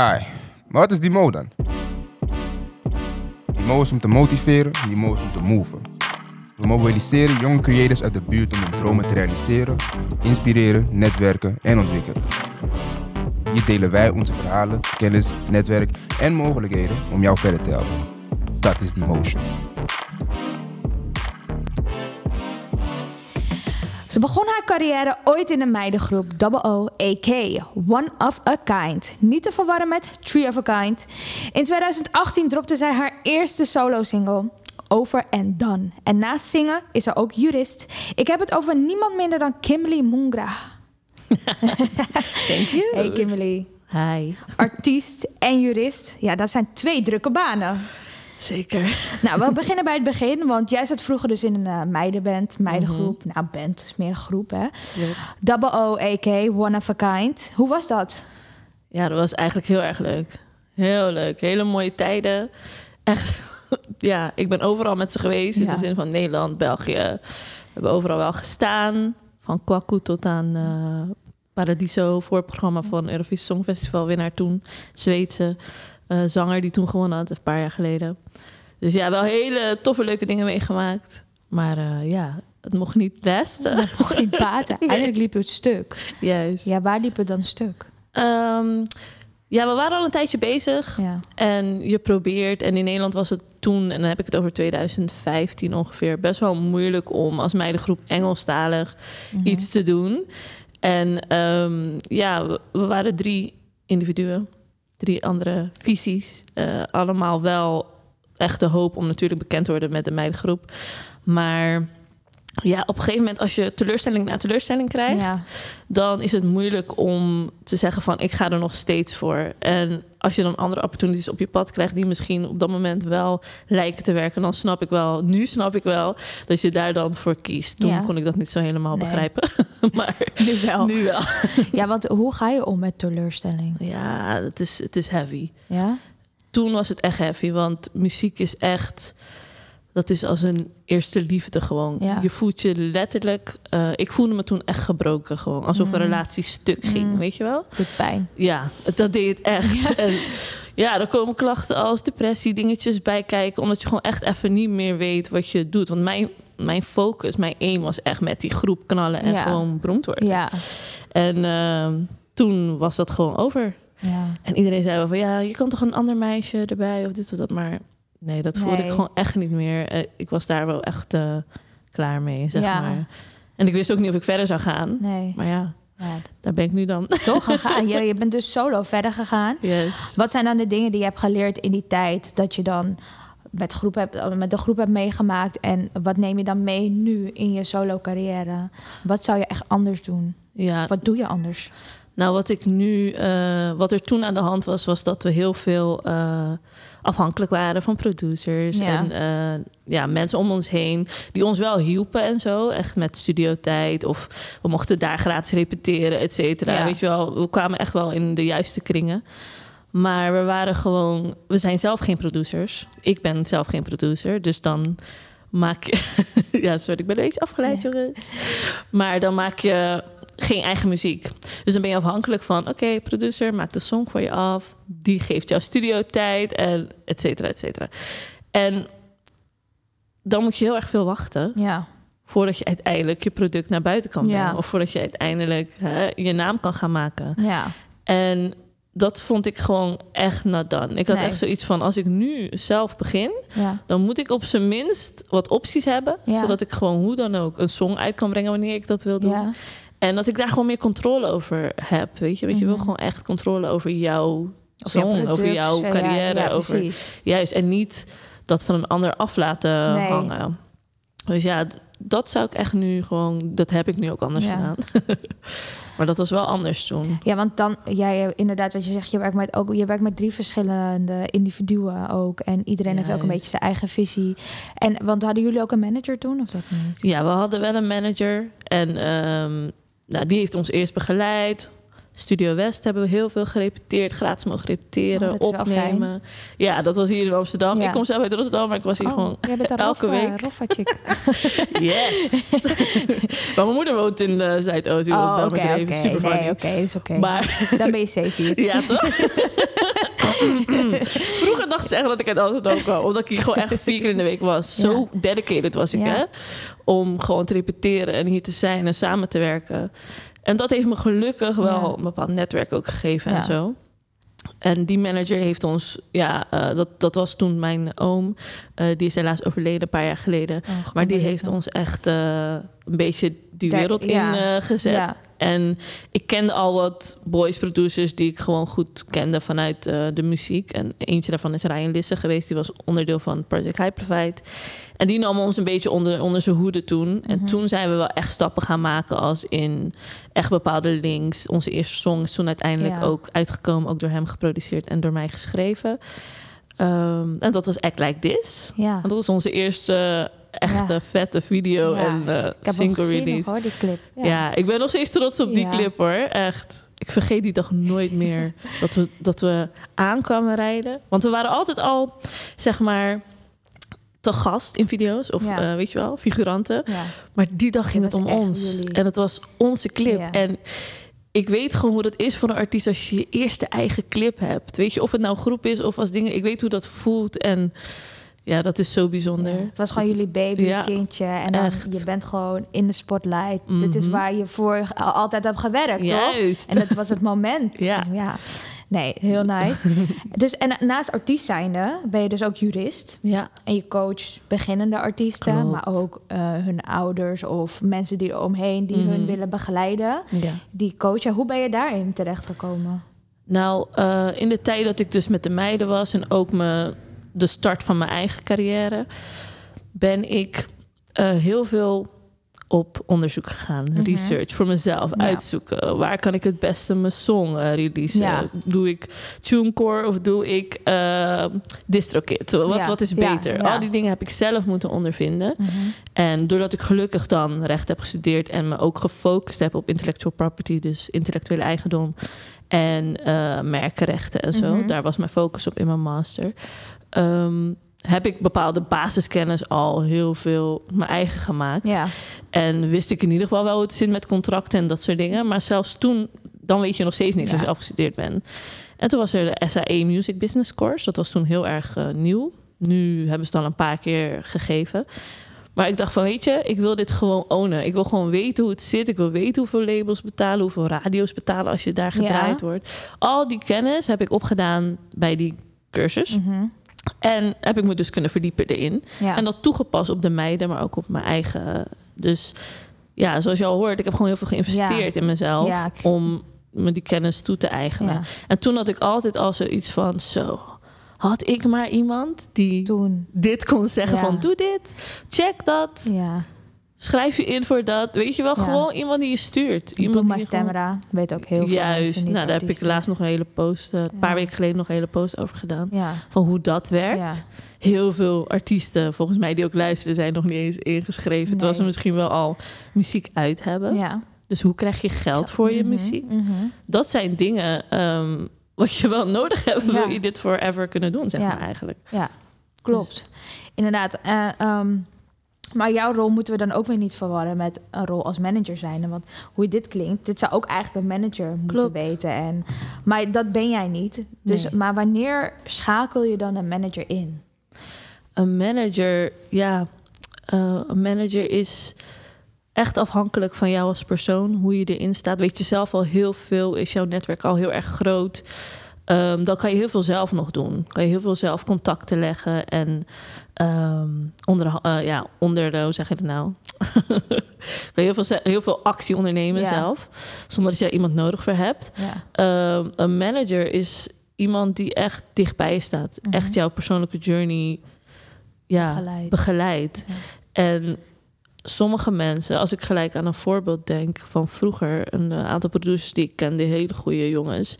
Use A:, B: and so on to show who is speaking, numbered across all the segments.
A: Ai, maar wat is die mo dan? Die mo is om te motiveren, die mo is om te moven. We mobiliseren jonge creators uit de buurt om hun dromen te realiseren, inspireren, netwerken en ontwikkelen. Hier delen wij onze verhalen, kennis, netwerk en mogelijkheden om jou verder te helpen. Dat is die motion.
B: Ze begon haar carrière ooit in de meidengroep Double O, AK, One of a Kind. Niet te verwarren met Tree of a Kind. In 2018 dropte zij haar eerste solo-single, Over and Done. En naast zingen is ze ook jurist. Ik heb het over niemand minder dan Kimberly Mungra.
C: Thank you.
B: Hey Kimberly.
C: Hi.
B: Artiest en jurist. Ja, dat zijn twee drukke banen.
C: Zeker.
B: Nou, we beginnen bij het begin. Want jij zat vroeger dus in een uh, meidenband, meidengroep. Nou, band is meer een groep, hè?
C: Yep.
B: Double O, AK, One of a Kind. Hoe was dat?
C: Ja, dat was eigenlijk heel erg leuk. Heel leuk. Hele mooie tijden. Echt, ja, ik ben overal met ze geweest. In de zin van Nederland, België. We hebben overal wel gestaan. Van Kwaku tot aan eh, Paradiso. Voorprogramma van Eurovisie Songfestival winnaar toen. Zweedse eh, zanger die toen gewonnen had, een paar jaar geleden. Dus ja, wel hele toffe, leuke dingen meegemaakt. Maar eh, ja, het mocht niet best.
B: Dat mocht niet baten. Eigenlijk liep het stuk.
C: Juist.
B: Ja, waar liep het dan stuk?
C: Ehm, ja, we waren al een tijdje bezig.
B: Ja.
C: En je probeert, en in Nederland was het toen, en dan heb ik het over 2015 ongeveer, best wel moeilijk om als meidengroep Engelstalig
B: Mhm.
C: iets te doen. En ehm, ja, we, we waren drie individuen, drie andere visies. Eh, allemaal wel echt de hoop om natuurlijk bekend te worden met de meidengroep. Maar ja, op een gegeven moment, als je teleurstelling na teleurstelling krijgt,
B: Ja.
C: dan is het moeilijk om te zeggen van ik ga er nog steeds voor. En als je dan andere opportunities op je pad krijgt die misschien op dat moment wel lijken te werken, dan snap ik wel, nu snap ik wel dat je daar dan voor kiest. Toen
B: Ja.
C: kon ik dat niet zo helemaal
B: Nee.
C: begrijpen, maar
B: Nu wel.
C: nu wel.
B: Ja, want hoe ga je om met teleurstelling?
C: Ja, het is, het is heavy.
B: Ja?
C: Toen was het echt heavy, want muziek is echt. Dat is als een eerste liefde gewoon.
B: Ja.
C: Je voelt je letterlijk. eh, ik voelde me toen echt gebroken gewoon. Alsof een
B: Mm.
C: relatie stuk ging,
B: Mm.
C: weet je wel?
B: Doet pijn.
C: Ja, dat deed het echt. Ja. En ja, er komen klachten als depressie, dingetjes bij kijken. Omdat je gewoon echt even niet meer weet wat je doet. Want mijn, mijn focus, mijn aim was echt met die groep knallen en
B: Ja.
C: gewoon beroemd worden.
B: Ja.
C: En ehm, toen was dat gewoon over.
B: ja.
C: En iedereen zei wel van ja, je kan toch een ander meisje erbij of dit of dat. Maar nee, dat voelde
B: Nee.
C: ik gewoon echt niet meer. Eh, ik was daar wel echt eh, klaar mee, zeg
B: Ja.
C: maar. En ik wist ook niet of ik verder zou gaan.
B: Nee.
C: Maar ja,
B: Ja,
C: daar ben ik nu dan.
B: toch gegaan. Je, je bent dus solo verder gegaan.
C: Yes.
B: Wat zijn dan de dingen die je hebt geleerd in die tijd dat je dan met, groep hebt, met de groep hebt meegemaakt? En wat neem je dan mee nu in je solo carrière? Wat zou je echt anders doen?
C: Ja,
B: Wat doe je anders?
C: Nou, wat ik nu, eh, wat er toen aan de hand was, was dat we heel veel eh, afhankelijk waren van producers
B: Ja.
C: en eh, ja, mensen om ons heen die ons wel hielpen en zo, echt met studiotijd of we mochten daar gratis repeteren, et cetera.
B: Ja.
C: Weet je wel, we kwamen echt wel in de juiste kringen. Maar we waren gewoon, we zijn zelf geen producers. Ik ben zelf geen producer, dus dan maak je, ja, sorry, ik ben een beetje afgeleid,
B: Ja.
C: jongens. Maar dan maak je geen eigen muziek. Dus dan ben je afhankelijk van, oké, producer maakt de song voor je af. Die geeft jou studiotijd en et cetera, et cetera. En dan moet je heel erg veel wachten
B: Ja.
C: voordat je uiteindelijk je product naar buiten kan brengen.
B: Ja.
C: Of voordat je uiteindelijk hè, je naam kan gaan maken.
B: Ja.
C: En dat vond ik gewoon echt not done. Ik had
B: Nee.
C: echt zoiets van, als ik nu zelf begin,
B: Ja.
C: dan moet ik op zijn minst wat opties hebben.
B: Ja.
C: Zodat ik gewoon hoe dan ook een song uit kan brengen wanneer ik dat wil doen.
B: Ja.
C: En dat ik daar gewoon meer controle over heb. Weet je, Want je wil
B: Mhm.
C: gewoon echt controle over jouw song, over jouw carrière.
B: Ja,
C: over, juist, en niet dat van een ander af laten
B: Nee.
C: hangen. Dus ja, dat zou ik echt nu gewoon, dat heb ik nu ook anders
B: Ja.
C: gedaan. maar dat was wel anders toen.
B: Ja, want dan, jij inderdaad, wat je zegt, je werkt met, ook, je werkt met drie verschillende individuen ook. En iedereen heeft ook een beetje zijn eigen visie. En, want hadden jullie ook een manager toen, of dat niet?
C: Ja, we hadden wel een manager en ehm, nou, die heeft ons eerst begeleid. Studio West hebben we heel veel gerepeteerd, gratis mogen repeteren,
B: Oh,
C: opnemen. Ja, dat was hier in Amsterdam.
B: Ja.
C: Ik kom zelf uit Rotterdam, maar ik was hier
B: Oh,
C: gewoon
B: jij bent een
C: elke week. Yes! maar mijn moeder woont in uh, Zuidoost. die woont
B: Oh, oké, oké.
C: leven. Super.
B: Nee, oké, is oké.
C: Maar
B: Dan ben je safe hier.
C: ja, toch? Vroeger dachten ze echt dat ik uit Amsterdam kwam. Omdat ik hier gewoon echt vier keer in de week was. Zo dedicated was ik,
B: Ja.
C: hè? Om gewoon te repeteren en hier te zijn en samen te werken. En dat heeft me gelukkig wel
B: Ja.
C: een bepaald netwerk ook gegeven en zo. En die manager heeft ons, ja, eh, dat, dat was toen mijn oom. Eh, die is helaas overleden een paar jaar geleden.
B: Oh,
C: Maar die heeft ons echt eh, een beetje die
B: Daar-
C: wereld in gezet. En ik kende al wat boys producers die ik gewoon goed kende vanuit eh, de muziek. En eentje daarvan is Ryan Lisse geweest. Die was onderdeel van Project Hyperfight. En die nam ons een beetje onder, onder zijn hoede toen. En
B: Mhm.
C: toen zijn we wel echt stappen gaan maken als in echt bepaalde links. Onze eerste song is toen uiteindelijk
B: Ja.
C: ook uitgekomen. Ook door hem geproduceerd en door mij geschreven. Ehm, en dat was Act Like This.
B: Ja.
C: En dat was onze eerste echte
B: Ja.
C: vette video
B: Ja.
C: en eh,
B: Ik heb
C: single
B: gezien
C: release.
B: hoor, die clip.
C: Ja. ik ben nog steeds trots op die
B: Ja.
C: clip hoor. Echt. Ik vergeet die dag nooit meer dat we, dat we aankwamen rijden. Want we waren altijd al, zeg maar, te gast in video's. Of
B: Ja.
C: eh, weet je wel, figuranten.
B: Ja.
C: Maar die dag ging het om ons.
B: jullie.
C: En het was onze clip.
B: Ja.
C: En ik weet gewoon hoe dat is voor een artiest als je je eerste eigen clip hebt. Weet je, of het nou een groep is of als dingen. Ik weet hoe dat voelt. En ja, dat is zo bijzonder.
B: Ja, Het was gewoon
C: Dat
B: jullie baby,
C: Ja,
B: kindje. En dan, je bent gewoon in de spotlight. Dit is
C: Mhm.
B: waar je voor al- altijd hebt gewerkt, toch?
C: Juist.
B: En dat was het moment.
C: Ja.
B: Nee, heel nice. dus, en naast artiest zijnde ben je dus ook jurist.
C: Ja.
B: En je coach beginnende artiesten,
C: Klopt.
B: maar ook eh, hun ouders of mensen die er omheen die
C: Mhm.
B: hun willen begeleiden.
C: ja.
B: Die coachen. Hoe ben je daarin terechtgekomen?
C: Nou, eh, in de tijd dat ik dus met de meiden was en ook me, de start van mijn eigen carrière, ben ik eh, heel veel op onderzoek gegaan.
B: Mhm.
C: Research voor mezelf,
B: Ja.
C: uitzoeken. Waar kan ik het beste mijn song eh, releasen?
B: Ja.
C: Doe ik TuneCore of doe ik eh DistroKit? Wat,
B: Ja.
C: wat is beter? Al die dingen heb ik zelf moeten ondervinden. En doordat ik gelukkig dan recht heb gestudeerd en me ook gefocust heb op intellectual property, dus intellectuele eigendom en eh, merkenrechten en zo,
B: Mhm.
C: daar was mijn focus op in mijn master. Ehm, heb ik bepaalde basiskennis al heel veel mijn eigen gemaakt.
B: Ja,
C: En wist ik in ieder geval wel hoe het zit met contracten en dat soort dingen. Maar zelfs toen, dan weet je nog steeds niks
B: Ja.
C: als je afgestudeerd bent. En toen was er de SAE Music Business Course. Dat was toen heel erg eh, nieuw. Nu hebben ze het al een paar keer gegeven. Maar ik dacht van, weet je, ik wil dit gewoon ownen. Ik wil gewoon weten hoe het zit. Ik wil weten hoeveel labels betalen, hoeveel radio's betalen als je daar gedraaid
B: Ja.
C: wordt. Al die kennis heb ik opgedaan bij die cursus.
B: Mhm.
C: En heb ik me dus kunnen verdiepen erin.
B: ja.
C: En dat toegepast op de meiden, maar ook op mijn eigen. Dus ja, zoals je al hoort, ik heb gewoon heel veel geïnvesteerd in mezelf
B: Ja, ik-
C: om me die kennis toe te eigenen. En toen had ik altijd al zoiets van: zo, had ik maar iemand die dit kon zeggen: van doe dit, check dat,
B: Ja.
C: Schrijf je in voor dat. Weet je wel,
B: Ja.
C: gewoon iemand die je stuurt. Iemand gewoon-
B: stemra. Weet ook heel veel
C: Juist, nou, daar heb ik laatst nog een hele post, eh, een
B: Ja.
C: paar weken geleden nog een hele post over gedaan.
B: Ja.
C: Van hoe dat werkt. Heel veel artiesten, volgens mij die ook luisteren, zijn nog niet eens ingeschreven. Terwijl ze
B: Nee.
C: misschien wel al muziek uit hebben. Dus hoe krijg je geld voor je
B: Mhm,
C: muziek?
B: mhm.
C: Dat zijn dingen ehm, wat je wel nodig hebt, wil je dit forever kunnen doen, zeg maar eigenlijk.
B: Ja, klopt. Inderdaad. eh, ehm, maar jouw rol moeten we dan ook weer niet verwarren met een rol als manager zijn. Want hoe dit klinkt, dit zou ook eigenlijk een manager moeten
C: Klopt.
B: weten. En, maar dat ben jij niet. Dus,
C: Nee.
B: Maar wanneer schakel je dan een manager in?
C: Een manager, ja, eh, een manager is echt afhankelijk van jou als persoon, hoe je erin staat. Weet je zelf al heel veel, is jouw netwerk al heel erg groot. Ehm, dan kan je heel veel zelf nog doen. Kan je heel veel zelf contacten leggen en ehm, onder, eh, ja, onder de, hoe zeg je het nou? kan je heel veel, heel veel actie ondernemen
B: Ja.
C: zelf, zonder dat je daar iemand nodig voor hebt.
B: Ja.
C: Ehm, een manager is iemand die echt dichtbij je staat.
B: Mhm.
C: Echt jouw persoonlijke journey ja,
B: Begeleid.
C: begeleidt.
B: Ja.
C: En sommige mensen, als ik gelijk aan een voorbeeld denk van vroeger, een eh, aantal producers die ik kende, hele goede jongens,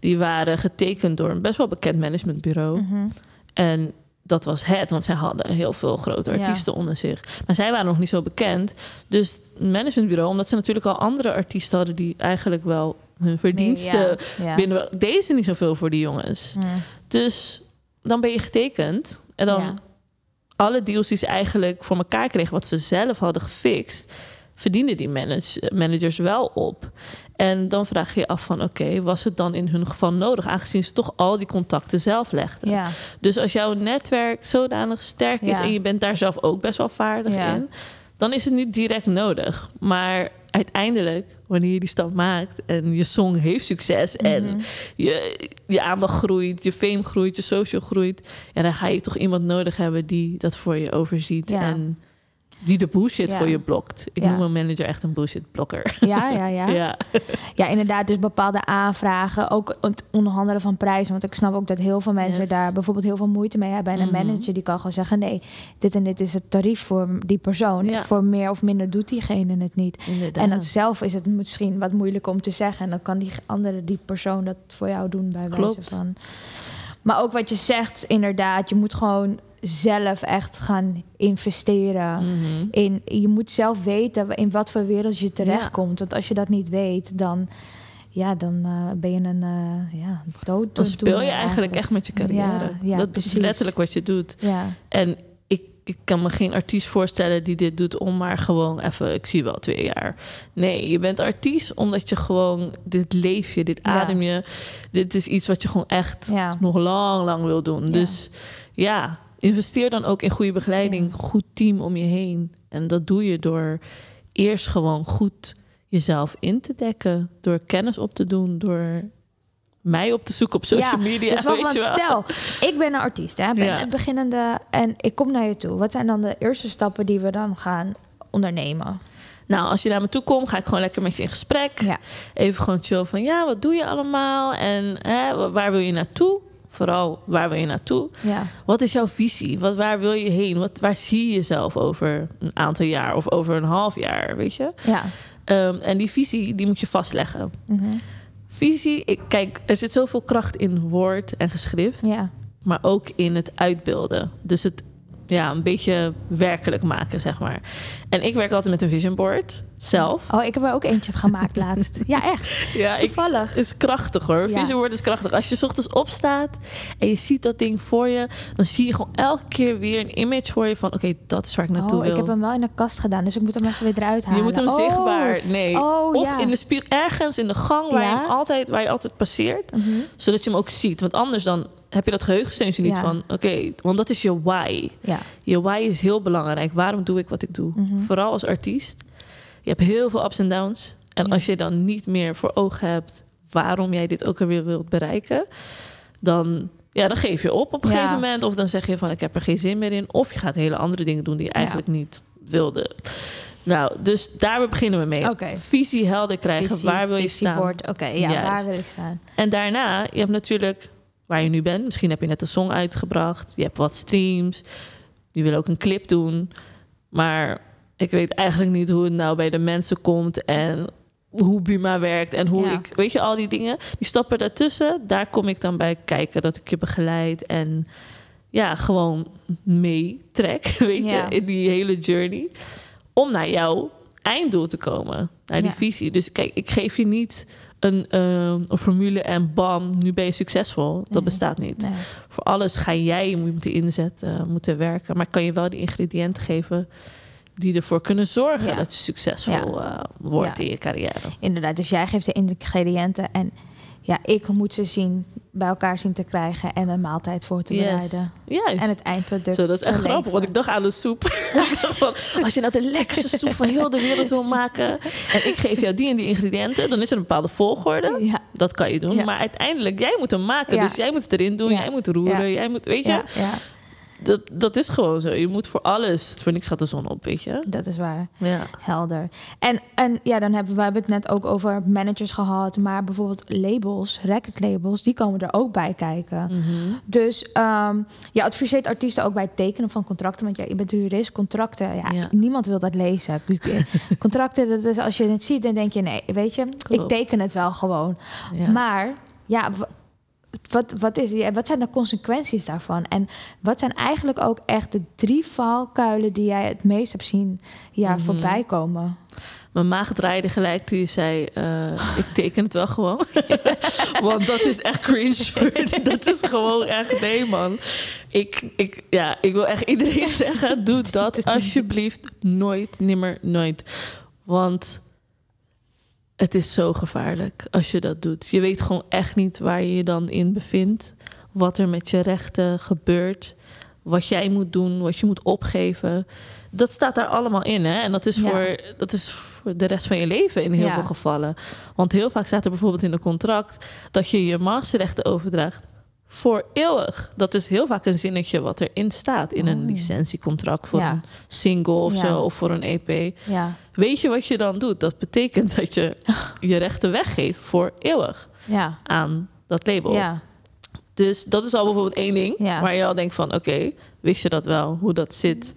C: die waren getekend door een best wel bekend managementbureau.
B: Mhm.
C: En dat was het, want zij hadden heel veel grote
B: Ja.
C: artiesten onder zich. Maar zij waren nog niet zo bekend. Dus het managementbureau, omdat ze natuurlijk al andere artiesten hadden die eigenlijk wel hun verdiensten
B: ja.
C: binnen. Deze niet zoveel voor die jongens.
B: Mm.
C: Dus dan ben je getekend. En dan. Alle deals die ze eigenlijk voor elkaar kregen, wat ze zelf hadden gefixt, verdienen die manage- managers wel op. En dan vraag je je af van oké, was het dan in hun geval nodig, aangezien ze toch al die contacten zelf legden.
B: Ja.
C: Dus als jouw netwerk zodanig sterk is
B: Ja.
C: en je bent daar zelf ook best wel vaardig
B: Ja.
C: in, dan is het niet direct nodig. Maar uiteindelijk, wanneer je die stap maakt en je song heeft succes en
B: Mhm.
C: je, je aandacht groeit, je fame groeit, je social groeit, ja, dan ga je toch iemand nodig hebben die dat voor je overziet
B: Ja.
C: en die de bullshit
B: Ja.
C: voor je blokt. Ik noem mijn manager echt een bullshit blokker.
B: Ja, ja, ja.
C: Ja.
B: Ja, inderdaad. Dus bepaalde aanvragen. Ook het onderhandelen van prijzen. Want ik snap ook dat heel veel mensen
C: Yes.
B: daar bijvoorbeeld heel veel moeite mee hebben. En een
C: Mhm.
B: manager die kan gewoon zeggen: nee, dit en dit is het tarief voor die persoon.
C: Ja.
B: Voor meer of minder doet diegene het niet.
C: Inderdaad.
B: En dan zelf is het misschien wat moeilijk om te zeggen. En dan kan die andere, die persoon dat voor jou doen bij wijze
C: Klopt.
B: van. Maar ook wat je zegt, inderdaad. Je moet gewoon zelf echt gaan investeren.
C: Mhm.
B: In, je moet zelf weten in wat voor wereld je terechtkomt. Want als je dat niet weet, dan, ja, dan eh, ben je een uh, ja, dood.
C: Dan speel je eigenlijk echt met je carrière.
B: Ja, ja,
C: dat
B: precies.
C: is letterlijk wat je doet.
B: Ja,
C: En ik, ik kan me geen artiest voorstellen die dit doet om maar gewoon even, ik zie wel twee jaar. Nee, je bent artiest omdat je gewoon, dit leef je, dit adem je. Dit is iets wat je gewoon echt nog lang, lang wil doen. Dus ja, investeer dan ook in goede begeleiding,
B: Ja.
C: goed team om je heen. En dat doe je door eerst gewoon goed jezelf in te dekken, door kennis op te doen, door mij op te zoeken op social
B: Ja,
C: media.
B: Dus wat,
C: weet
B: want
C: je wel.
B: stel, ik ben een artiest, hè, ben
C: Ja.
B: het beginnende en ik kom naar je toe. Wat zijn dan de eerste stappen die we dan gaan ondernemen?
C: Nou, als je naar me toe komt, ga ik gewoon lekker met je in gesprek.
B: Ja.
C: Even gewoon chill van, ja, wat doe je allemaal? En hè, wa- waar wil je naartoe? Vooral, waar wil je naartoe?
B: Ja,
C: Wat is jouw visie? Wat, waar wil je heen? Wat, waar zie je jezelf over een aantal jaar of over een half jaar, weet je?
B: ja.
C: Ehm, en die visie, die moet je vastleggen.
B: mhm,
C: Visie, ik, kijk, er zit zoveel kracht in woord en geschrift,
B: ja.
C: maar ook in het uitbeelden. Dus het ja, een beetje werkelijk maken, zeg maar. En ik werk altijd met een vision board zelf.
B: Oh, ik heb er ook eentje gemaakt laatst. Ja, echt.
C: Ja, ik,
B: Toevallig.
C: is krachtig hoor.
B: Ja.
C: Board is krachtig. Als je 's ochtends opstaat en je ziet dat ding voor je, dan zie je gewoon elke keer weer een image voor je van: oké, dat is waar ik naartoe
B: Oh,
C: wil.
B: ik heb hem wel in de kast gedaan, dus ik moet hem even weer eruit halen.
C: je moet hem
B: Oh.
C: zichtbaar. Nee.
B: Oh,
C: of
B: ja.
C: in de ergens in de gang waar, je
B: Ja.
C: altijd, waar je altijd passeert,
B: Mhm.
C: zodat je hem ook ziet. Want anders dan heb je dat geheugensteuntje niet
B: Ja.
C: van: oké, want dat is je why.
B: Ja,
C: Je why is heel belangrijk. Waarom doe ik wat ik doe?
B: Mhm.
C: Vooral als artiest. Je hebt heel veel ups en downs. En
B: Ja.
C: als je dan niet meer voor ogen hebt waarom jij dit ook alweer wilt bereiken, dan, ja, dan geef je op op een
B: Ja.
C: gegeven moment. Of dan zeg je van ik heb er geen zin meer in. Of je gaat hele andere dingen doen die je eigenlijk niet wilde. Nou, dus daar beginnen we mee. Visie helder krijgen.
B: Visie,
C: waar wil je staan?
B: Oké, ja,
C: Juist.
B: waar wil ik staan?
C: En daarna, je hebt natuurlijk waar je nu bent. Misschien heb je net een song uitgebracht. Je hebt wat streams. Je wil ook een clip doen. Maar ik weet eigenlijk niet hoe het nou bij de mensen komt. En hoe Buma werkt. En hoe
B: Ja.
C: ik... Weet je, al die dingen. Die stappen daartussen. Daar kom ik dan bij kijken. Dat ik je begeleid. En ja, gewoon meetrek. Weet
B: Ja.
C: je, in die hele journey. Om naar jouw einddoel te komen. Naar die
B: Ja.
C: visie. Dus kijk, ik geef je niet een, eh, een formule en bam, nu ben je succesvol. Dat
B: Nee.
C: bestaat niet.
B: Nee.
C: Voor alles ga jij moeten inzetten, moeten werken. Maar kan je wel die ingrediënten geven die ervoor kunnen zorgen
B: Ja.
C: dat je succesvol eh, wordt
B: Ja.
C: in je carrière.
B: Inderdaad, dus jij geeft de ingrediënten en ja, ik moet ze zien, bij elkaar zien te krijgen en een maaltijd voor te bereiden.
C: Juist.
B: En het eindproduct.
C: Zo, dat is echt grappig, want ik dacht aan de soep. Van, als je nou de lekkerste soep van heel de wereld wil maken... en ik geef jou die en die ingrediënten... dan is er een bepaalde volgorde.
B: Ja,
C: Dat kan je doen.
B: Ja.
C: Maar uiteindelijk, jij moet hem maken.
B: Ja.
C: Dus jij moet het erin doen,
B: Ja.
C: jij moet roeren,
B: Ja.
C: jij moet... Weet je,
B: ja,
C: dat, dat is gewoon zo. Je moet voor alles... Voor niks gaat de zon op, weet je.
B: dat is waar.
C: Ja.
B: Helder. En, en ja, dan hebben we, we hebben het net ook over managers gehad, maar bijvoorbeeld labels, recordlabels, die komen er ook bij kijken.
C: Mhm.
B: Dus ehm, je adviseert artiesten ook bij het tekenen van contracten. Want ja, je bent jurist, contracten. Ja,
C: Ja.
B: niemand wil dat lezen. contracten, dat is, als je het ziet, dan denk je... nee, weet je, ik teken het wel gewoon.
C: Ja.
B: Maar ja, wat, wat, is, wat zijn de consequenties daarvan? En wat zijn eigenlijk ook echt de drie valkuilen die jij het meest hebt zien ja,
C: Mhm.
B: voorbij komen?
C: Mijn maag draaide gelijk toen je zei: eh, Ik teken het wel gewoon. Want dat is echt cringe. dat is gewoon echt. Nee, man. Ik, ik, ja, ik wil echt iedereen zeggen: Doe dat alsjeblieft nooit, nimmer, nooit. Want het is zo gevaarlijk als je dat doet. Je weet gewoon echt niet waar je je dan in bevindt. Wat er met je rechten gebeurt. Wat jij moet doen, wat je moet opgeven. Dat staat daar allemaal in. Hè? En dat is,
B: Ja.
C: voor, dat is voor de rest van je leven in heel
B: Ja.
C: veel gevallen. Want heel vaak staat er bijvoorbeeld in een contract dat je je masterrechten overdraagt voor eeuwig. Dat is heel vaak een zinnetje wat erin staat in een
B: Oh.
C: licentiecontract voor
B: Ja.
C: een single of
B: Ja.
C: zo of voor een EP.
B: Ja,
C: Weet je wat je dan doet? Dat betekent dat je je rechten weggeeft voor eeuwig
B: ja,
C: aan dat label.
B: ja,
C: Dus dat is al bijvoorbeeld één ding
B: Ja.
C: waar je al denkt van... oké, wist je dat wel, hoe dat zit?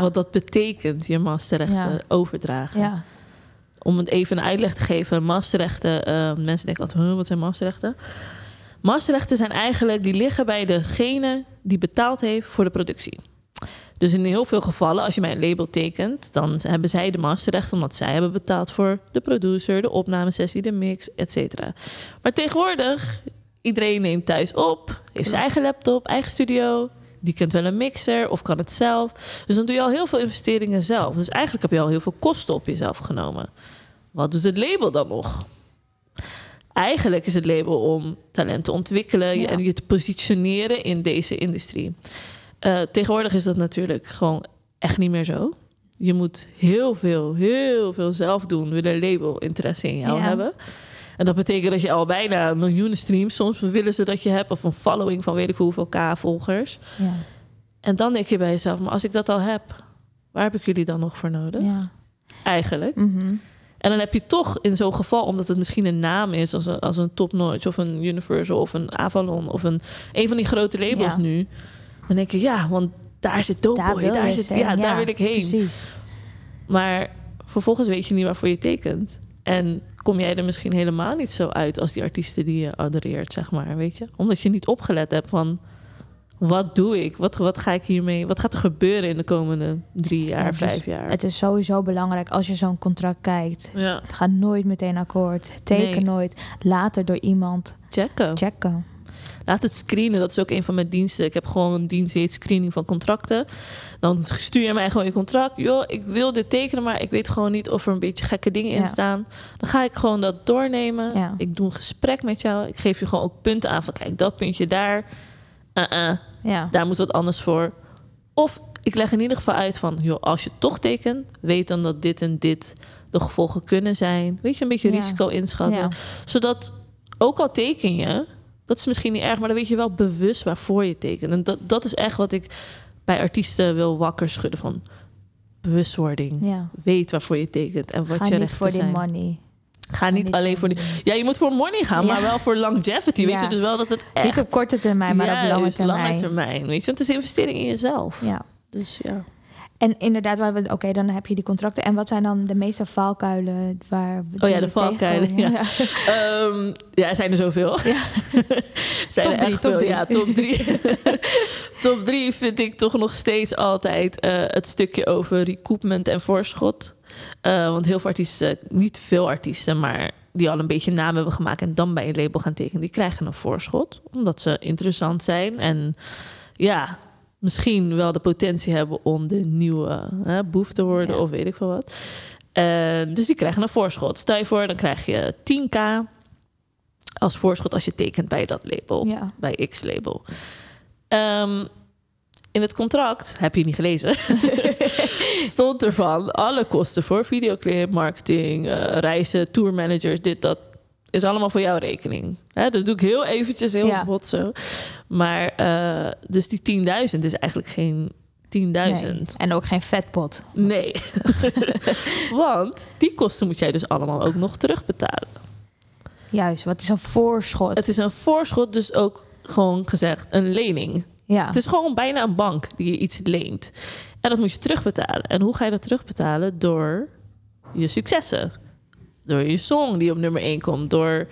C: Wat dat betekent, je masterrechten overdragen.
B: ja.
C: Om het even een uitleg te geven, masterrechten... eh, mensen denken altijd, huh, wat zijn masterrechten? Masterrechten zijn eigenlijk, die liggen bij degene die betaald heeft voor de productie. Dus in heel veel gevallen, als je bij een label tekent, dan hebben zij de masterrechten omdat zij hebben betaald voor de producer, de opnamesessie, de mix, et cetera. Maar tegenwoordig, iedereen neemt thuis op, heeft zijn eigen laptop, eigen studio. Die kent wel een mixer of kan het zelf. Dus dan doe je al heel veel investeringen zelf. Dus eigenlijk heb je al heel veel kosten op jezelf genomen. Wat doet het label dan nog? Eigenlijk is het label om talent te ontwikkelen
B: Ja.
C: en je te positioneren in deze industrie. Eh, tegenwoordig is dat natuurlijk gewoon echt niet meer zo. Je moet heel veel, heel veel zelf doen. Wil een label interesse in jou
B: Ja.
C: hebben. En dat betekent dat je al bijna miljoenen streams, soms willen ze dat je hebt, of een following van weet ik hoeveel K-volgers.
B: ja,
C: En dan denk je bij jezelf, maar als ik dat al heb, waar heb ik jullie dan nog voor nodig?
B: ja.
C: Eigenlijk.
B: Mhm.
C: En dan heb je toch in zo'n geval, omdat het misschien een naam is, als een, als een Top Notch of een Universal of een Avalon of een, een van die grote labels
B: Ja.
C: nu. Dan denk je, ja, want daar zit Doughboy,
B: wil
C: daar,
B: je
C: zit, ja, daar wil ik heen.
B: Precies.
C: Maar vervolgens weet je niet waarvoor je tekent. En kom jij er misschien helemaal niet zo uit als die artiesten die je adoreert, zeg maar, weet je? Omdat je niet opgelet hebt van, wat doe ik? Wat, wat ga ik hiermee? Wat gaat er gebeuren in de komende drie jaar,
B: Ja, dus
C: vijf jaar?
B: Het is sowieso belangrijk als je zo'n contract kijkt.
C: ja,
B: Het gaat nooit meteen akkoord. Teken
C: Nee.
B: nooit. Later door iemand
C: checken.
B: checken.
C: Laat het screenen, dat is ook een van mijn diensten. Ik heb gewoon een dienst die heet screening van contracten. Dan stuur je mij gewoon je contract. Joh, ik wil dit tekenen, maar ik weet gewoon niet of er een beetje gekke dingen in staan. Dan ga ik gewoon dat doornemen. Ik doe een gesprek met jou. Ik geef je gewoon ook punten aan van kijk, dat puntje daar. Uh-uh,
B: Ja.
C: daar moet wat anders voor. Of ik leg in ieder geval uit van, joh, als je toch tekent, weet dan dat dit en dit de gevolgen kunnen zijn. Weet je, een beetje
B: Ja.
C: risico inschatten
B: Ja.
C: zodat, ook al teken je, dat is misschien niet erg, maar dan weet je wel bewust waarvoor je tekent. En dat, dat is echt wat ik bij artiesten wil wakker schudden van bewustwording.
B: ja.
C: Weet waarvoor je tekent en wat
B: Ga
C: je
B: niet voor die money.
C: Ga niet alleen voor die... Ja, je moet voor money gaan,
B: Ja.
C: maar wel voor longevity. Weet je, dus wel dat het echt...
B: Niet op korte termijn, maar op lange termijn.
C: lange termijn. Weet je, het is investering in jezelf.
B: Ja.
C: Dus ja.
B: En inderdaad, waar we, oké, dan heb je die contracten. En wat zijn dan de meeste valkuilen waar we
C: Oh ja, de valkuilen? Ehm, ja, er zijn er zoveel. zijn
B: Top
C: er
B: drie,
C: echt
B: top
C: veel.
B: drie.
C: Ja, top drie. top drie vind ik toch nog steeds altijd eh, het stukje over recoupment en voorschot. Eh, want heel veel artiesten, niet veel artiesten, maar die al een beetje naam hebben gemaakt en dan bij een label gaan tekenen, die krijgen een voorschot. Omdat ze interessant zijn en ja, misschien wel de potentie hebben om de nieuwe hè, boef te worden
B: Ja.
C: of weet ik veel wat. Dus die krijgen een voorschot. Stel je voor, dan krijg je 10k als voorschot als je tekent bij dat label,
B: Ja.
C: bij X-label. Ehm, in het contract, heb je niet gelezen, stond ervan alle kosten voor videoclip, marketing, eh, reizen, tourmanagers, dit, dat, is allemaal voor jouw rekening. Hè, dat doe ik heel eventjes, heel
B: Ja.
C: bot zo. Maar, eh, dus die 10.000 is eigenlijk geen 10.000.
B: Nee. En ook geen vetpot.
C: Nee. Want die kosten moet jij dus allemaal ook nog terugbetalen.
B: Juist, wat is een voorschot?
C: Het is een voorschot, dus ook gewoon gezegd een lening.
B: ja.
C: Het is gewoon bijna een bank die je iets leent. En dat moet je terugbetalen. En hoe ga je dat terugbetalen? Door je successen. Door je song die op nummer 1 komt. Door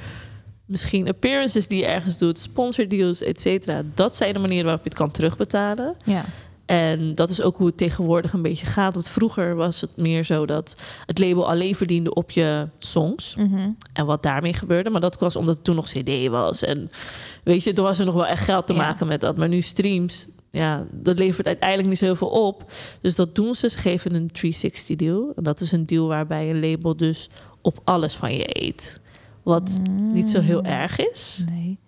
C: misschien appearances die je ergens doet, sponsordeals, et cetera. Dat zijn de manieren waarop je het kan terugbetalen.
B: Ja.
C: En dat is ook hoe het tegenwoordig een beetje gaat. Want vroeger was het meer zo dat het label alleen verdiende op je songs.
B: Mhm.
C: En wat daarmee gebeurde. Maar dat was omdat het toen nog CD was. En weet je, toen was er nog wel echt geld te
B: Ja.
C: maken met dat. Maar nu streams, ja, dat levert uiteindelijk niet zoveel op. Dus dat doen ze. Ze geven een 360 deal. En dat is een deal waarbij een label dus op alles van je eet. Wat niet zo heel erg is.
B: Nee.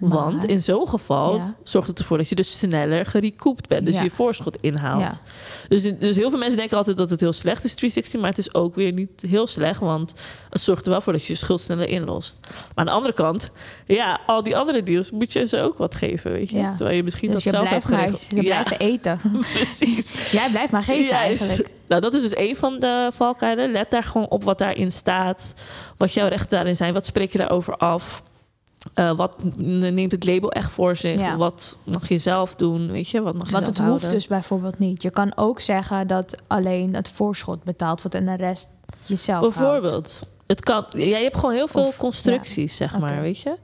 C: Want.
B: Maar-
C: in zo'n geval
B: Ja.
C: zorgt het ervoor dat je dus sneller gerecoupt bent. Dus
B: Ja.
C: je voorschot inhaalt.
B: Ja.
C: Dus, dus heel veel mensen denken altijd dat het heel slecht is, 360. Maar het is ook weer niet heel slecht. Want het zorgt er wel voor dat je je schuld sneller inlost. Maar aan de andere kant, ja, al die andere deals moet je ze ook wat geven. Weet je? Terwijl je misschien
B: Dus
C: dat
B: je
C: zelf hebt
B: blijft maar
C: geregeld.
B: ze
C: Ja,
B: blijven eten.
C: precies.
B: Jij blijft maar geven eigenlijk.
C: Nou, dat is dus een van de valkuilen. Let daar gewoon op wat daarin staat. Wat jouw rechten daarin zijn. Wat spreek je daarover af? Eh, wat neemt het label echt voor zich?
B: Ja.
C: Wat mag je zelf doen? Weet je, wat mag je
B: Want
C: zelf
B: het hoeft dus bijvoorbeeld niet. Je kan ook zeggen dat alleen het voorschot betaald wordt en de rest jezelf houdt.
C: Bijvoorbeeld. Het kan, jij hebt gewoon heel veel
B: Of-
C: constructies, zeg maar, weet je.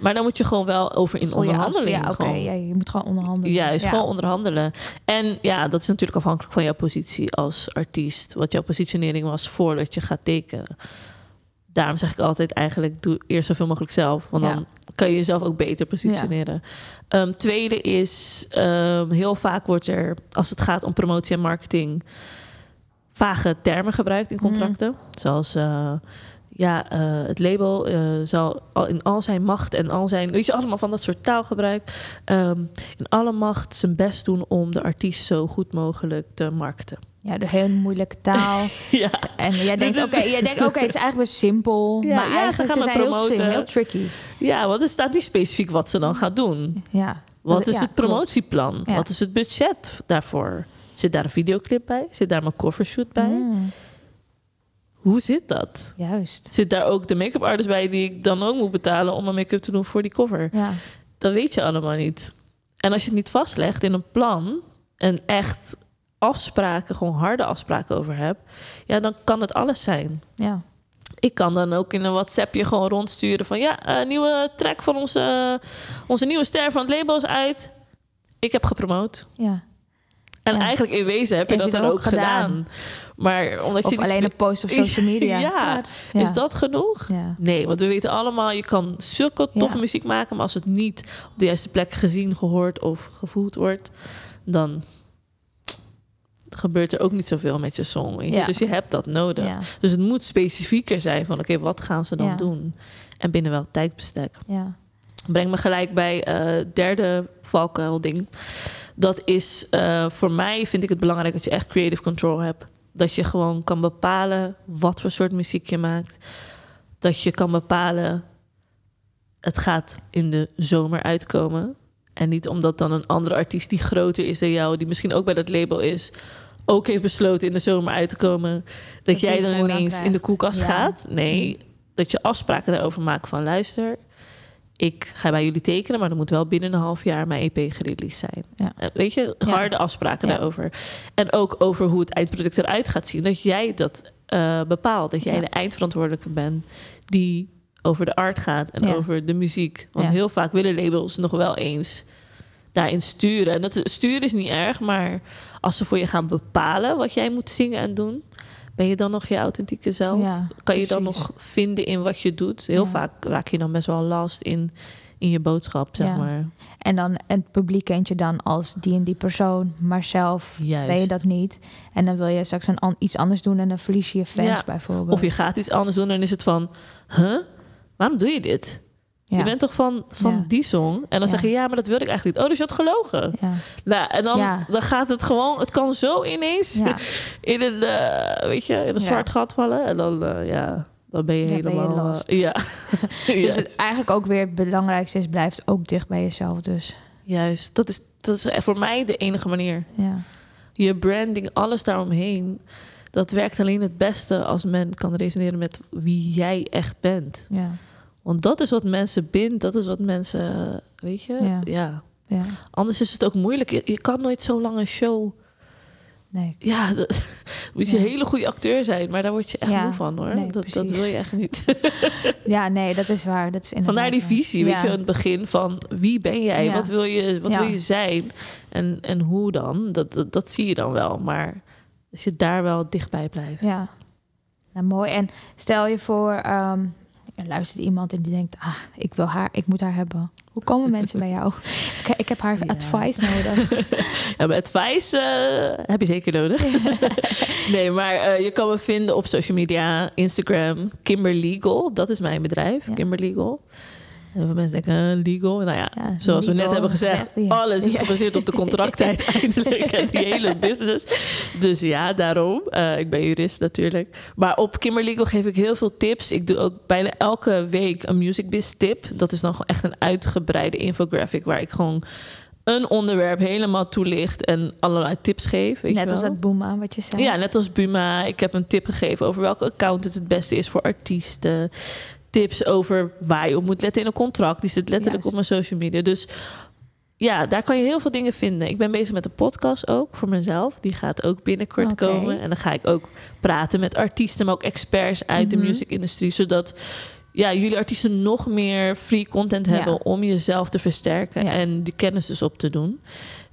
C: Maar dan moet je gewoon wel over in onderhandeling.
B: Ja, oké. Ja, je moet gewoon onderhandelen.
C: Juist,
B: Ja.
C: gewoon onderhandelen. En ja, dat is natuurlijk afhankelijk van jouw positie als artiest. Wat jouw positionering was voordat je gaat tekenen. Daarom zeg ik altijd eigenlijk, doe eerst zoveel mogelijk zelf. Want
B: Ja.
C: dan kan je jezelf ook beter positioneren. Ehm, tweede is, ehm, heel vaak wordt er, als het gaat om promotie en marketing... vage termen gebruikt in contracten. Zoals... eh, ja, eh, het label eh, zal al in al zijn macht en al zijn... Weet je, allemaal van dat soort taalgebruik. ehm, in alle macht zijn best doen om de artiest zo goed mogelijk te markten.
B: Ja, de hele moeilijke taal.
C: Ja,
B: En jij denkt, oké, jij denkt, oké, het is eigenlijk best simpel.
C: Ja,
B: maar
C: ja, ze
B: eigenlijk
C: gaan
B: ze zijn heel
C: promoten.
B: slim, heel tricky.
C: ja, want er staat niet specifiek wat ze dan gaat doen.
B: Ja.
C: Wat
B: Dat-
C: is
B: ja,
C: het promotieplan? Wat is het budget daarvoor? Zit daar een videoclip bij? Zit daar mijn covershoot bij?
B: Mm,
C: Hoe zit dat?
B: juist.
C: Zit daar ook de make-up artist bij die ik dan ook moet betalen om mijn make-up te doen voor die cover?
B: Ja.
C: Dat weet je allemaal niet. En als je het niet vastlegt in een plan en echt afspraken, gewoon harde afspraken over hebt, ja, dan kan het alles zijn.
B: Ja.
C: Ik kan dan ook in een WhatsAppje gewoon rondsturen van ja, een nieuwe track van onze, onze nieuwe ster van het label is uit. Ik heb gepromoot.
B: ja.
C: En
B: Ja.
C: eigenlijk in wezen heb je
B: Heb
C: dat
B: je
C: dan
B: dan
C: ook gedaan.
B: gedaan.
C: Maar omdat je
B: Of alleen een post op social media.
C: Ja. Is dat genoeg?
B: Ja.
C: Nee, want we weten allemaal, je kan zulke toffe muziek maken, maar als het niet op de juiste plek gezien, gehoord of gevoeld wordt, dan gebeurt er ook niet zoveel met je song.
B: Ja.
C: Dus je hebt dat nodig.
B: Ja.
C: Dus het moet specifieker zijn van, oké, wat gaan ze dan
B: Ja.
C: doen? En binnen welk tijdbestek?
B: Ja.
C: Breng me gelijk bij eh derde valkuil ding. Dat is eh, voor mij vind ik het belangrijk dat je echt creative control hebt. Dat je gewoon kan bepalen wat voor soort muziek je maakt. Dat je kan bepalen, het gaat in de zomer uitkomen. En niet omdat dan een andere artiest die groter is dan jou, die misschien ook bij dat label is, ook heeft besloten in de zomer uit te komen, dat,
B: Dat
C: jij dan ineens in de koelkast
B: Ja.
C: gaat. Nee, dat je afspraken daarover maakt van luister, ik ga bij jullie tekenen, maar er moet wel binnen een half jaar mijn EP gereleased zijn.
B: Ja.
C: Eh, Weet je,
B: Ja.
C: harde afspraken daarover. En ook over hoe het eindproduct eruit gaat zien. Dat jij dat eh, bepaalt. Dat jij de eindverantwoordelijke bent die over de art gaat en over de muziek. Want heel vaak willen labels nog wel eens daarin sturen. En dat sturen is niet erg, maar als ze voor je gaan bepalen wat jij moet zingen en doen, ben je dan nog je authentieke zelf?
B: Ja,
C: kan je dan
B: precies.
C: nog vinden in wat je doet? Heel
B: Ja.
C: vaak raak je dan best wel last in, in je boodschap, zeg
B: Ja.
C: maar.
B: En dan het publiek kent je dan als die en die persoon, maar zelf
C: Juist.
B: ben je dat niet. En dan wil je straks een an- iets anders doen en dan verlies je je fans bijvoorbeeld.
C: Of je gaat iets anders doen en dan is het van, huh? Waarom doe je dit?
B: Ja.
C: Je bent toch van, van
B: Ja.
C: die song? En dan
B: Ja.
C: zeg je, ja, maar dat wilde ik eigenlijk niet. Oh, dus je had gelogen.
B: ja.
C: Nou, en dan, dan gaat het gewoon, het kan zo ineens in een, eh, weet je, in een zwart gat vallen. En dan, eh, ja, dan ben je
B: Ja, ben je
C: helemaal... eh, ja,
B: Dus het eigenlijk ook weer het belangrijkste is, blijft ook dicht bij jezelf. Dus
C: Juist. Dat is, dat is voor mij de enige manier.
B: ja,
C: Je branding, alles daaromheen... dat werkt alleen het beste als men kan resoneren met wie jij echt bent.
B: ja,
C: Want dat is wat mensen bindt, dat is wat mensen, weet je,
B: Ja.
C: ja.
B: ja.
C: Anders is het ook moeilijk. Je, je kan nooit zo lang een show
B: Nee.
C: Ja, dat, moet je
B: Ja.
C: een hele goede acteur zijn, maar daar word je echt
B: Ja,
C: moe van hoor.
B: nee,
C: dat, dat wil je echt niet.
B: Ja, nee, dat is waar. Dat is
C: Vandaar die visie, weet je, aan het begin van wie ben jij? Wat wil je, wat wil je zijn? En, en hoe dan? Dat, dat, dat zie je dan wel. Maar als je daar wel dichtbij blijft.
B: Ja, nou, mooi. En stel je voor, ehm, er luistert iemand en die denkt, ah, ik wil haar, ik moet haar hebben. Hoe komen mensen bij jou? Ik, ik heb haar
C: Ja.
B: advice nodig.
C: Ja, maar advice eh, heb je zeker nodig. nee, maar eh, je kan me vinden op social media, Instagram, Kimberlegal. Dat is mijn bedrijf,
B: Ja.
C: Kimberlegal. En heel veel mensen denken, legal. Nou ja,
B: Ja,
C: zoals we net hebben gezegd,
B: gezegd, ja.
C: alles is gebaseerd op de contracttijd eindelijk. En die hele business. Dus ja, daarom. Eh, ik ben jurist natuurlijk. Maar op Kimberlegal geef ik heel veel tips. Ik doe ook bijna elke week een music biz tip. Dat is dan gewoon echt een uitgebreide infographic... waar ik gewoon een onderwerp helemaal toelicht... en allerlei tips geef. Weet
B: Net
C: je
B: als dat Boema, wat je zei.
C: Ja, net als Buma. Ik heb een tip gegeven over welke account het het beste is voor artiesten. Tips over waar je op moet letten in een contract. Die zit letterlijk
B: Juist.
C: op mijn social media. Dus ja, daar kan je heel veel dingen vinden. Ik ben bezig met een podcast ook voor mezelf. Die gaat ook binnenkort komen. En dan ga ik ook praten met artiesten, maar ook experts uit
B: Mhm.
C: de muziekindustrie. Zodat ja, jullie artiesten nog meer free content
B: Ja.
C: hebben om jezelf te versterken
B: Ja.
C: en die kennis dus op te doen.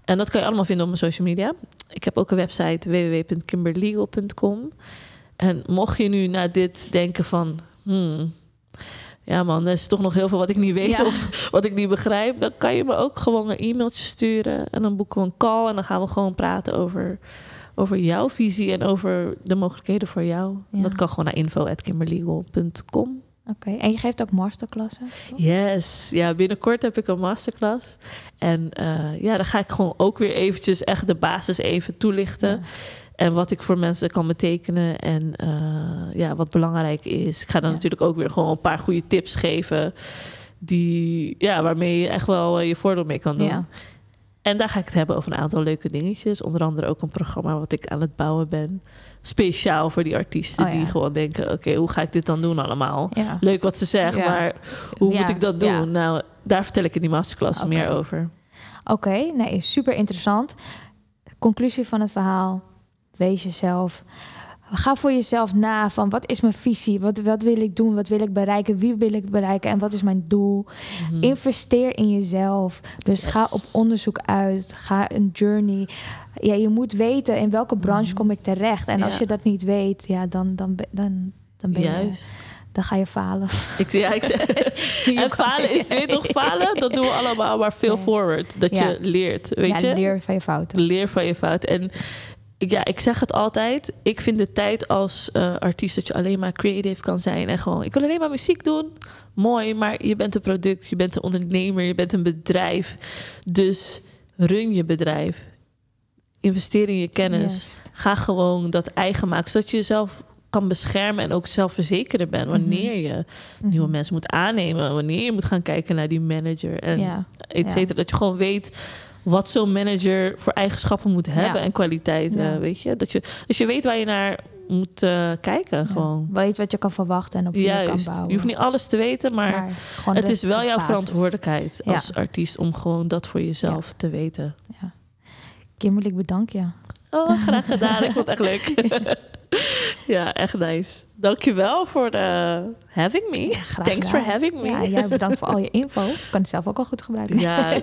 C: En dat kan je allemaal vinden op mijn social media. Ik heb ook een website www.kimberlegal.com. En mocht je nu na dit denken van... Hmm, ja man, er is toch nog heel veel wat ik niet weet
B: Ja.
C: of wat ik niet begrijp... dan kan je me ook gewoon een e-mailtje sturen. En dan boeken we een call en dan gaan we gewoon praten over, over jouw visie... en over de mogelijkheden voor jou.
B: Ja.
C: Dat kan gewoon naar info.kimberlegal.com.
B: Oké, en je geeft ook masterklassen? toch?
C: Yes, ja, binnenkort heb ik een masterclass. En eh, ja, dan ga ik gewoon ook weer eventjes echt de basis even toelichten.
B: Ja.
C: En wat ik voor mensen kan betekenen en eh, ja, wat belangrijk is. Ik ga dan
B: Ja.
C: natuurlijk ook weer gewoon een paar goede tips geven. Die, ja, waarmee je echt wel eh, je voordeel mee kan doen.
B: Ja.
C: En daar ga ik het hebben over een aantal leuke dingetjes. Onder andere ook een programma wat ik aan het bouwen ben. Speciaal voor die artiesten
B: Oh ja.
C: die gewoon denken... oké, hoe ga ik dit dan doen allemaal?
B: Ja.
C: Leuk wat ze zeggen,
B: Ja.
C: maar hoe moet ik dat doen? Nou, daar vertel ik in die masterclass meer over.
B: Oké, nee, super interessant. Conclusie van het verhaal. Wees jezelf. Ga voor jezelf na van wat is mijn visie? Wat, wat wil ik doen? Wat wil ik bereiken? Wie wil ik bereiken? En wat is mijn doel?
C: Mhm.
B: Investeer in jezelf. Dus
C: Yes.
B: ga op onderzoek uit. Ga een journey. Ja, je moet weten in welke branche
C: Mhm.
B: kom ik terecht. En als je dat niet weet, ja, dan, dan, ben- dan, dan, ben je,
C: Juist.
B: dan ga je falen.
C: Ik, ja, ik zeg, en falen is, weet je toch, falen, dat doen we allemaal, maar veel forward. Dat
B: Ja.
C: je leert, weet
B: ja,
C: je?
B: leer van je fouten.
C: Leer van je fout. En ik- ja, ik zeg het altijd. Ik vind de tijd als eh, artiest dat je alleen maar creative kan zijn. En gewoon, ik wil alleen maar muziek doen. Mooi, maar je bent een product, je bent een ondernemer, je bent een bedrijf. Dus run je bedrijf. Investeer in je kennis. Ga gewoon dat eigen maken, zodat je jezelf kan beschermen en ook zelfverzekerd bent wanneer je nieuwe
B: Mhm.
C: mensen moet aannemen, wanneer je moet gaan kijken naar die manager en
B: Ja.
C: et cetera. Dat je gewoon weet wat zo'n manager voor eigenschappen moet hebben
B: Ja.
C: en kwaliteiten,
B: Ja.
C: weet je? Dat je, dus je weet waar je naar moet eh, kijken,
B: Ja.
C: gewoon.
B: Weet wat je kan verwachten en op wie je kan bouwen.
C: Je hoeft niet alles te weten, maar, het is wel jouw
B: basis.
C: verantwoordelijkheid
B: Ja.
C: als artiest om gewoon dat voor jezelf te weten.
B: Kimberly, ik bedank je.
C: Oh, graag gedaan. Ik vond het echt leuk. ja, echt nice. Dankjewel voor de having me.
B: Graag
C: Thanks
B: gedaan.
C: for having me.
B: Ja, jij bedankt voor al je info. Ik kan het zelf ook al goed gebruiken.
C: Ja,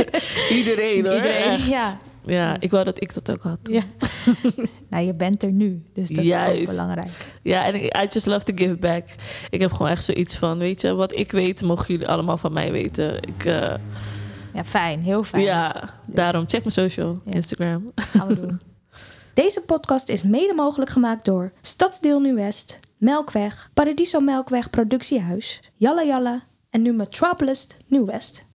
C: iedereen hoor.
B: Iedereen,
C: Echt.
B: ja.
C: Ja,
B: Dus-
C: ik wou dat ik dat ook had.
B: ja. nou, je bent er nu, dus dat is ook belangrijk.
C: Ja, en I just love to give back. Ik heb gewoon echt zoiets van, weet je, wat ik weet, mogen jullie allemaal van mij weten. Ik, eh,
B: Ja, fijn. Heel fijn.
C: ja, daarom check mijn social,
B: Ja.
C: Instagram.
B: Gaan we doen. Deze podcast is mede mogelijk gemaakt door Stadsdeel Nu-West, Melkweg, Paradiso Melkweg Productiehuis, Jalla Jalla en nu Metropolis Nieuw-West.